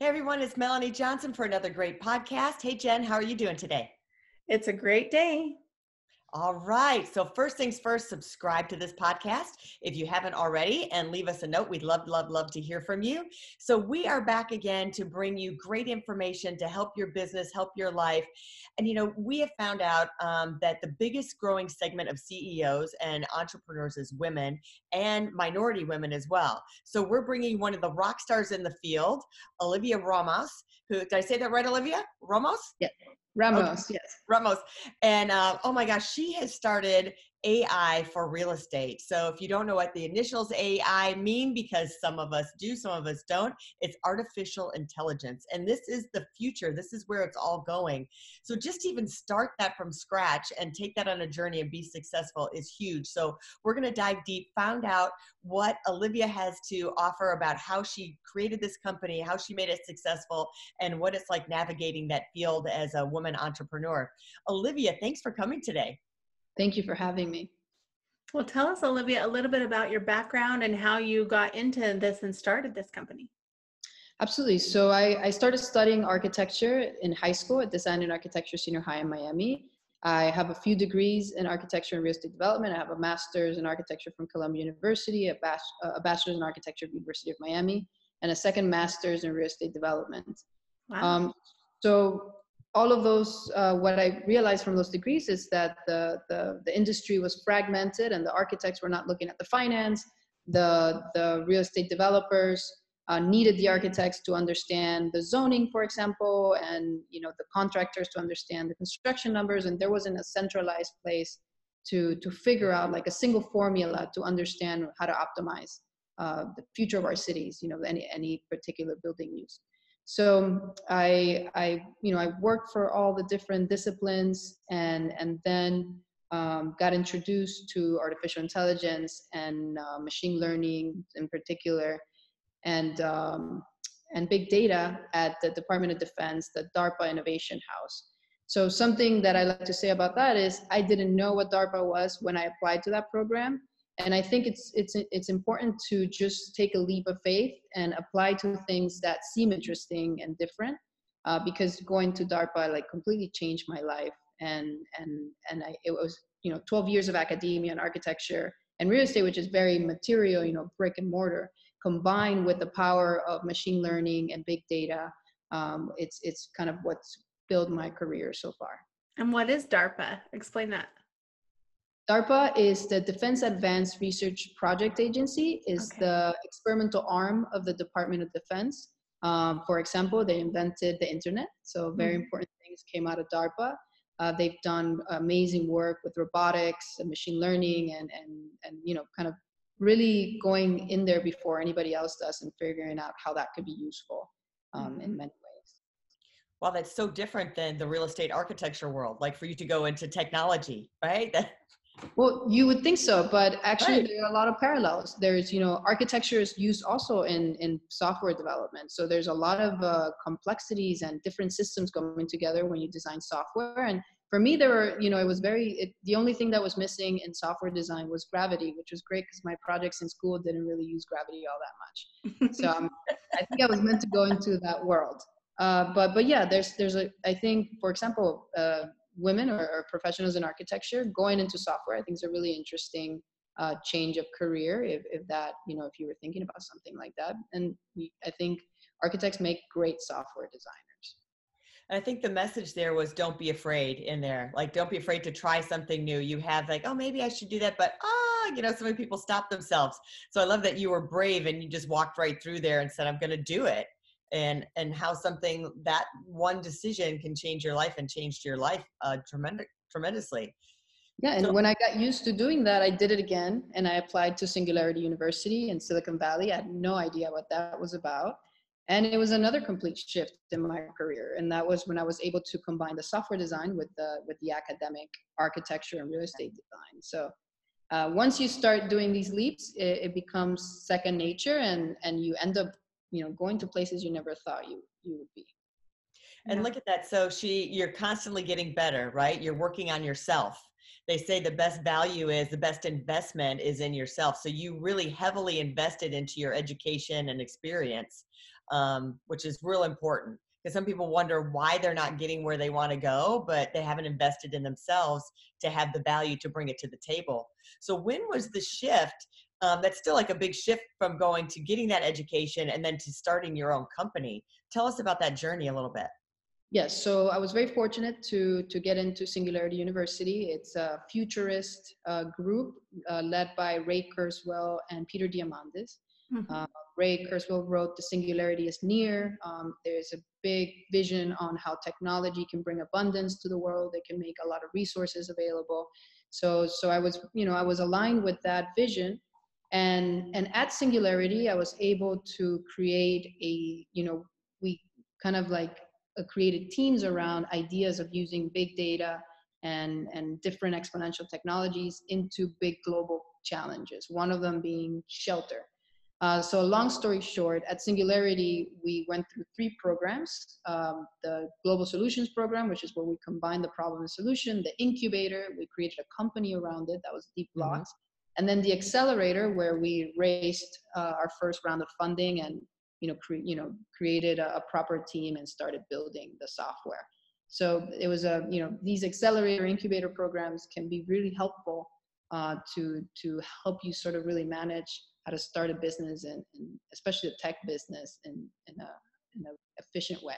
Hey everyone, it's Melanie Johnson for another great podcast. Hey Jen, how are you doing today? It's a great day. All right. So, first things first, subscribe to this podcast if you haven't already and leave us a note. We'd love, love, love to hear from you. So, we are back again to bring you great information to help your business, help your life. And, you know, we have found out um, that the biggest growing segment of CEOs and entrepreneurs is women and minority women as well. So, we're bringing one of the rock stars in the field, Olivia Ramos, who, did I say that right, Olivia? Ramos? Yeah. Ramos, okay. yes. Ramos. And uh, oh my gosh, she has started AI for real estate. So if you don't know what the initials AI mean, because some of us do, some of us don't, it's artificial intelligence. And this is the future. This is where it's all going. So just even start that from scratch and take that on a journey and be successful is huge. So we're going to dive deep, found out what Olivia has to offer about how she created this company, how she made it successful, and what it's like navigating that field as a woman entrepreneur. Olivia, thanks for coming today. Thank you for having me. Well, tell us, Olivia, a little bit about your background and how you got into this and started this company. Absolutely. So I, I started studying architecture in high school at Design and Architecture Senior High in Miami. I have a few degrees in architecture and real estate development. I have a master's in architecture from Columbia University, a, bach- a bachelor's in architecture at University of Miami, and a second master's in real estate development. Wow. Um, so all of those, uh, what I realized from those degrees is that the, the, the, industry was fragmented and the architects were not looking at the finance. The, the real estate developers uh, needed the architects to understand the zoning, for example, and you know the contractors to understand the construction numbers. And there wasn't a centralized place to, to figure out like a single formula to understand how to optimize uh, the future of our cities, you know, any, any particular building use. So I, I, you know, I worked for all the different disciplines and, and then um, got introduced to artificial intelligence and uh, machine learning in particular, and, um, and big data at the Department of Defense, the DARPA Innovation House. So something that I like to say about that is I didn't know what DARPA was when I applied to that program and i think it's it's it's important to just take a leap of faith and apply to things that seem interesting and different uh, because going to darpa like completely changed my life. And and and I, it was you know 12 years of academia and architecture and real estate which is very material you know brick and mortar combined with the power of machine learning and big data um, it's it's kind of what's built my career so far. And what is darpa? Explain that DARPA is the Defense Advanced Research Project Agency, is okay. the experimental arm of the Department of Defense. Um, for example, they invented the internet, so very mm-hmm. important things came out of DARPA. Uh, they've done amazing work with robotics and machine learning, and and and you know, kind of really going in there before anybody else does and figuring out how that could be useful um, mm-hmm. in many ways. Well, that's so different than the real estate architecture world. Like for you to go into technology, right? That well, you would think so, but actually right. there are a lot of parallels. There's, you know, architecture is used also in, in software development. So there's a lot of uh, complexities and different systems coming together when you design software. And for me, there were, you know, it was very, it, the only thing that was missing in software design was gravity, which was great because my projects in school didn't really use gravity all that much. So um, I think I was meant to go into that world. Uh, but but yeah, there's there's a I think for example, uh, women or, or, professionals in architecture going into software i think is a really interesting uh, change of career if, if that you know if you were thinking about something like that and we, i think architects make great software designers I think the message there was don't be afraid in there. Like, don't be afraid to try something new. You have like, oh, maybe I should do that, but ah, you know, so many people stop themselves. So I love that you were brave and you just walked right through there and said, I'm going to do it and and how something that one decision can change your life and changed your life uh, tremendous tremendously. Yeah, and so, when I got used to doing that, I did it again, and I applied to Singularity University in Silicon Valley. I had no idea what that was about, and it was another complete shift in my career and that was when i was able to combine the software design with the with the academic architecture and real estate design so uh, once you start doing these leaps it, it, becomes second nature and and you end up you know going to places you never thought you you would be. And look at that. So she you're constantly getting better right? You're working on yourself. They say the best value is the best investment is in yourself. So you really heavily invested into your education and experience um, which is real important. Because some people wonder why they're not getting where they want to go, but they haven't invested in themselves to have the value to bring it to the table. So, when was the shift? Um, that's still like a big shift from going to getting that education and then to starting your own company. Tell us about that journey a little bit. Yes, so I was very fortunate to to get into Singularity University. It's a futurist uh, group uh, led by Ray Kurzweil and Peter Diamandis. Mm-hmm. Uh, Ray Kurzweil wrote The Singularity is Near. Um, there's a big vision on how technology can bring abundance to the world. It can make a lot of resources available. So, so I was, you know, I was aligned with that vision. And, and at Singularity, I was able to create a, you know, we kind of like uh, created teams around ideas of using big data and, and different exponential technologies into big global challenges. One of them being shelter. Uh, so long story short, at Singularity, we went through three programs. Um, the Global Solutions Program, which is where we combine the problem and solution. The Incubator, we created a company around it that was Deep. Blocks. Mm-hmm. And then the Accelerator, where we raised uh, our first round of funding and you know, cre- you know created a, a proper team and started building the software. So it was a, you know, these accelerator incubator programs can be really helpful uh, to, to help you sort of really manage how to start a business and, and especially a tech business in, in a in an efficient way.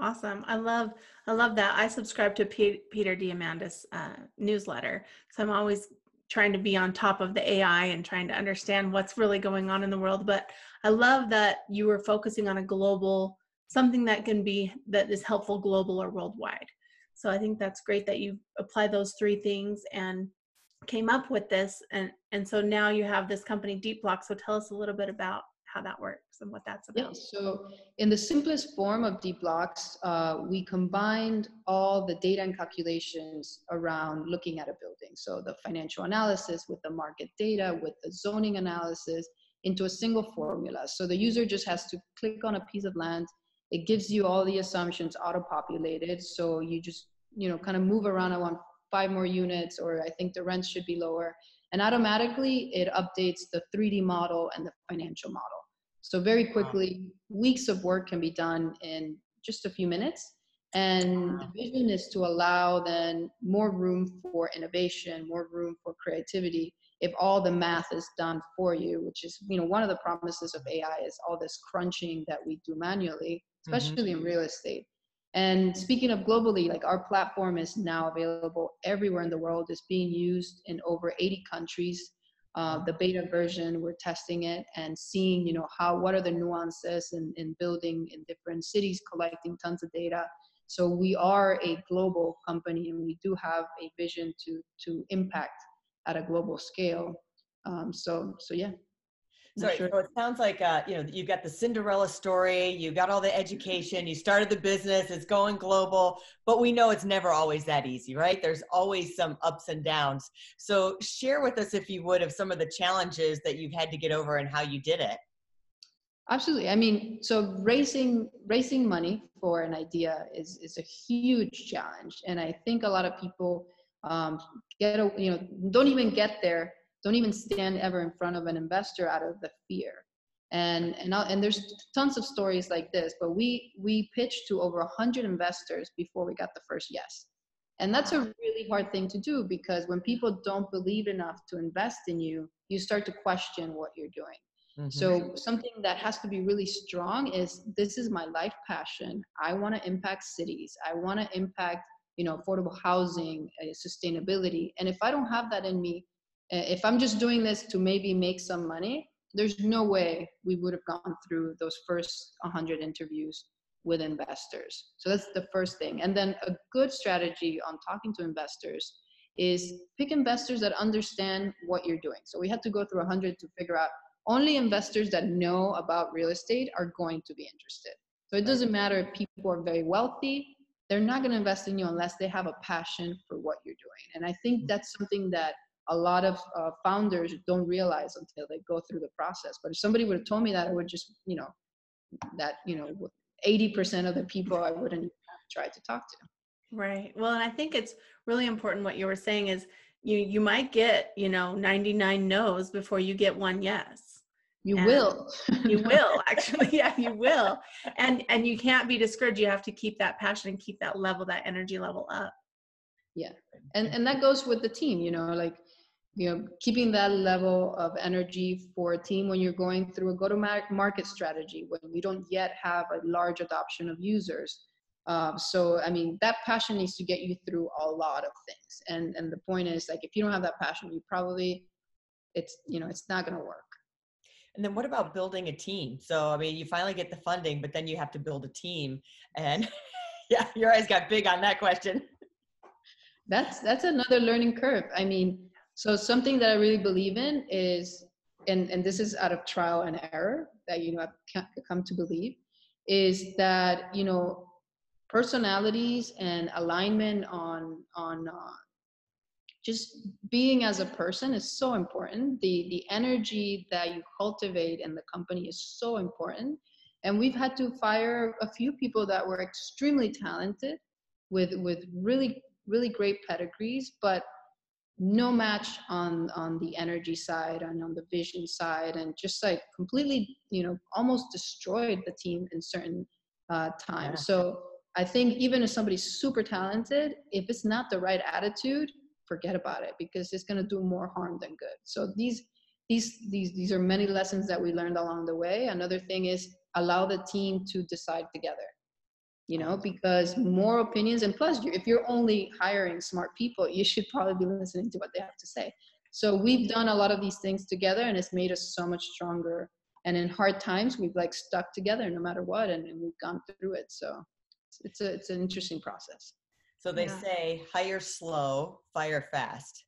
Awesome. I love I love that. I subscribe to P- Peter Diamandis uh, newsletter, so I'm always trying to be on top of the AI and trying to understand what's really going on in the world. But I love that you were focusing on a global something that can be that is helpful global or worldwide. So I think that's great that you apply those three things and came up with this and and so now you have this company deep block so tell us a little bit about how that works and what that's about. yeah, so in the simplest form of deep blocks uh, we combined all the data and calculations around looking at a building. So the financial analysis with the market data with the zoning analysis into a single formula. So the user just has to click on a piece of land. It gives you all the assumptions auto populated so you just you know kind of move around i want five more units, or I think the rent should be lower. And automatically it updates the 3D model and the financial model. So very quickly, weeks of work can be done in just a few minutes. And the vision is to allow then more room for innovation, more room for creativity if all the math is done for you, which is, you know, one of the promises of AI is all this crunching that we do manually, mm-hmm. especially mm-hmm. in real estate. And speaking of globally, like our platform is now available everywhere in the world. It's being used in over 80 countries. Uh, the beta version, we're testing it and seeing, you know, how what are the nuances in, in building in different cities, collecting tons of data. So we are a global company, and we do have a vision to to impact at a global scale. Um, so so yeah. So, sure. so it sounds like uh, you know you've got the Cinderella story, you got all the education, you started the business, it's going global, but we know it's never always that easy, right? There's always some ups and downs. So share with us, if you would, of some of the challenges that you've had to get over and how you did it. Absolutely. I mean, so raising raising money for an idea is is a huge challenge, and I think a lot of people um, get a, you know don't even get there don't even stand ever in front of an investor out of the fear. And and and there's tons of stories like this but we we pitched to over 100 investors before we got the first yes. And that's a really hard thing to do because when people don't believe enough to invest in you you start to question what you're doing. Mm-hmm. so something that has to be really strong is this is my life passion. I want to impact cities. I want to impact you know affordable housing uh, sustainability. And if i don't have that in me Uh, if I'm just doing this to maybe make some money, there's no way we would have gone through those first 100 interviews with investors. So that's the first thing. And then a good strategy on talking to investors is pick investors that understand what you're doing. So we had to go through 100 to figure out only investors that know about real estate are going to be interested. So it doesn't matter if people are very wealthy, they're not going to invest in you unless they have a passion for what you're doing. And I think mm-hmm. that's something that a lot of uh, founders don't realize until they go through the process. But if somebody would have told me that, I would just, you know, that, you know, 80% of the people I wouldn't have tried to talk to. Right. Well, and I think it's really important what you were saying is you you might get, you know, 99 no's before you get one yes. You And will. You will actually. Yeah, you will. And and you can't be discouraged. You have to keep that passion and keep that level, that energy level up. Yeah. And and that goes with the team you know like you know keeping that level of energy for a team when you're going through a go to market strategy when you don't yet have a large adoption of users um, so i mean that passion needs to get you through a lot of things and and the point is like if you don't have that passion you probably it's you know it's not going to work And then what about building a team? So, I mean, you finally get the funding, but then you have to build a team. And yeah, your eyes got big on that question. that's that's another learning curve i mean so something that i really believe in is and and this is out of trial and error that you know i've come to believe is that you know personalities and alignment on on uh, just being as a person is so important. The the energy that you cultivate in the company is so important. And we've had to fire a few people that were extremely talented with with really really great pedigrees, but no match on on the energy side and on the vision side, and just like completely, you know, almost destroyed the team in certain uh, times. Yeah. So I think even if somebody's super talented, if it's not the right attitude, forget about it because it's going to do more harm than good. So these these these these are many lessons that we learned along the way. Another thing is allow the team to decide together you know because more opinions and plus if you're only hiring smart people you should probably be listening to what they have to say. So we've done a lot of these things together and it's made us so much stronger. And in hard times we've like stuck together no matter what and, and we've gone through it. So it's, it's a it's an interesting process. So they Yeah. say hire slow, fire fast.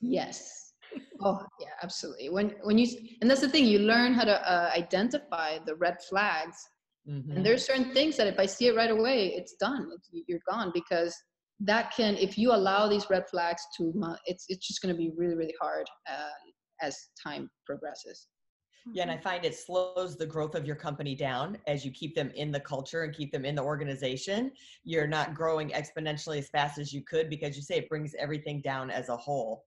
yes. Oh yeah absolutely. When when you and that's the thing you learn how to uh, identify the red flags Mhm. and there's certain things that if i see it right away it's done it's, you're gone because that can if you allow these red flags to it's it's just going to be really really hard uh, as time progresses Yeah, and I find it slows the growth of your company down as you keep them in the culture and keep them in the organization. You're not growing exponentially as fast as you could because you say it brings everything down as a whole.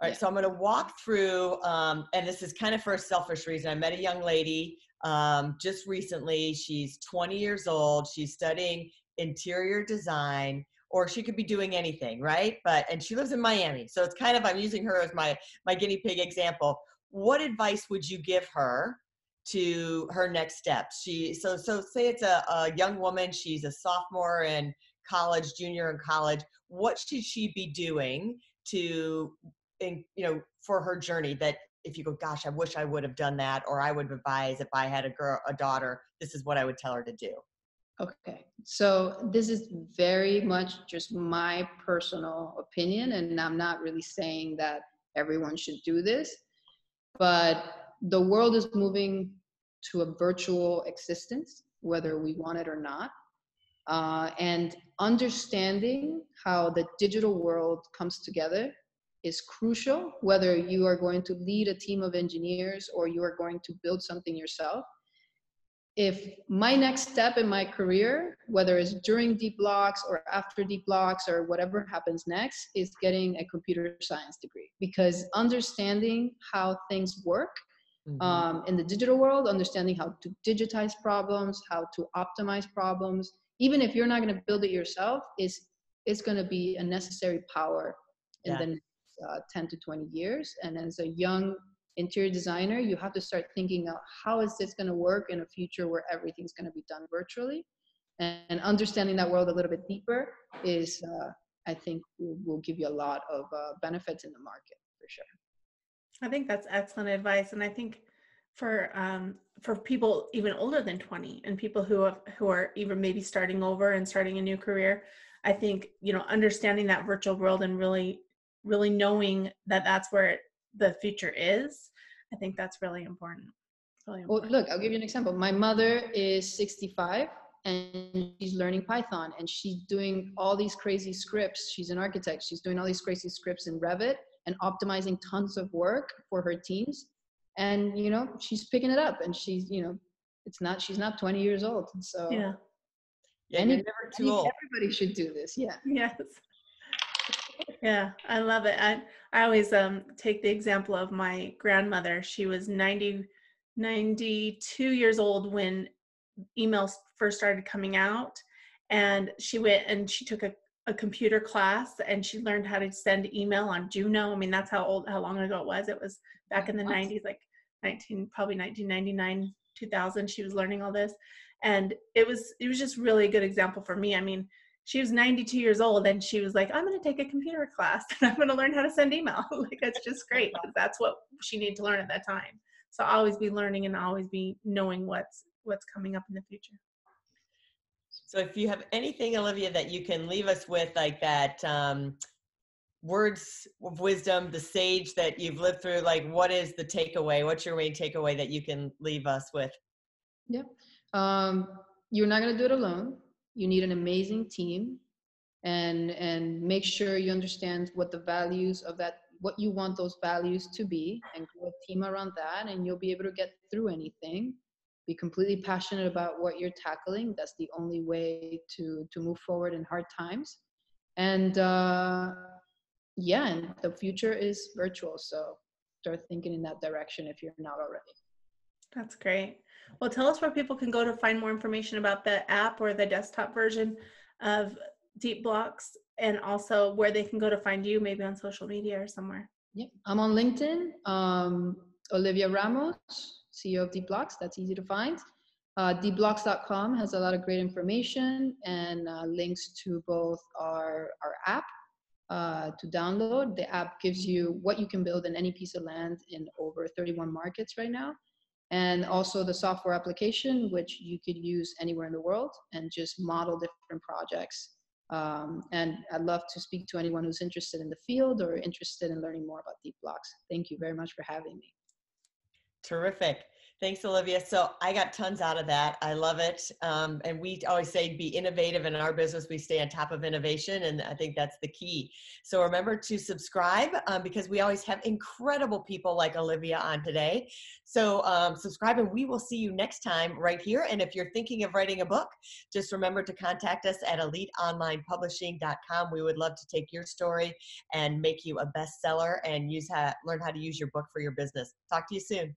All right, Yeah. so I'm going to walk through, um, and this is kind of for a selfish reason. I met a young lady um, just recently. She's 20 years old. She's studying interior design, or she could be doing anything, right? But and she lives in Miami, so it's kind of I'm using her as my my guinea pig example what advice would you give her to her next steps she so so say it's a, a young woman she's a sophomore in college junior in college what should she be doing to in, you know for her journey that if you go gosh i wish i would have done that or i would advise if i had a girl a daughter this is what i would tell her to do. Okay. So this is very much just my personal opinion and i'm not really saying that everyone should do this but the world is moving to a virtual existence whether we want it or not uh, and understanding how the digital world comes together is crucial whether you are going to lead a team of engineers or you are going to build something yourself if my next step in my career whether it's during deep blocks or after deep blocks or whatever happens next is getting a computer science degree because understanding how things work Mhm. um, in the digital world, understanding how to digitize problems, how to optimize problems, even if you're not going to build it yourself, is is going to be a necessary power in Yeah. the next uh, 10 to 20 years. And as a young interior designer, you have to start thinking out how is this going to work in a future where everything's going to be done virtually, and, and understanding that world a little bit deeper is, uh, I think, will, will give you a lot of uh, benefits in the market for sure. I think that's excellent advice, and I think for um, for people even older than 20 and people who have, who are even maybe starting over and starting a new career, I think you know understanding that virtual world and really really knowing that that's where the future is I think that's really important. Really Well, look, I'll give you an example. My mother is 65 and she's learning Python and she's doing all these crazy scripts. She's an architect. She's doing all these crazy scripts in Revit and optimizing tons of work for her teams. And, you know, she's picking it up and she's, you know, it's not, she's not 20 years old. So yeah. Yeah, Any- never too think old. everybody should do this. Yeah. Yes. Yeah, I love it. I, I always um, take the example of my grandmother. She was 90, 92 years old when emails first started coming out. And she went and she took a, a computer class and she learned how to send email on Juno. I mean, that's how old, how long ago it was. It was back in the What? 90s, like 19, probably 1999, 2000. She was learning all this. And it was, it was just really a good example for me. I mean, she was 92 years old and she was like i'm going to take a computer class and i'm going to learn how to send email like that's just great. that's what she needed to learn at that time so always be learning and always be knowing what's what's coming up in the future So if you have anything, Olivia, that you can leave us with, like that um, words of wisdom, the sage that you've lived through, like what is the takeaway? What's your main takeaway that you can leave us with? Um, you're not going to do it alone. You need an amazing team and and make sure you understand what the values of that what you want those values to be and grow a team around that and you'll be able to get through anything. Be completely passionate about what you're tackling. That's the only way to to move forward in hard times. And uh yeah and the future is virtual so start thinking in that direction if you're not already. That's great well tell us where people can go to find more information about the app or the desktop version of deep blocks and also where they can go to find you maybe on social media or somewhere Yeah, I'm on LinkedIn. Um, Olivia Ramos, CEO of Deep Blocks. That's easy to find. Uh, deepblocks.com has a lot of great information and uh, links to both our, our app uh, to download. The app gives you what you can build in any piece of land in over 31 markets right now. And also the software application, which you could use anywhere in the world and just model different projects um, and I'd love to speak to anyone who's interested in the field or interested in learning more about deep blocks. Thank you very much for having me. Terrific. Thanks, Olivia. So I got tons out of that. I love it. Um, and we always say be innovative in our business. We stay on top of innovation, and I think that's the key. So remember to subscribe um, because we always have incredible people like Olivia on today. So um, subscribe, and we will see you next time right here. And if you're thinking of writing a book, just remember to contact us at eliteonlinepublishing.com. We would love to take your story and make you a bestseller and use how, learn how to use your book for your business. Talk to you soon.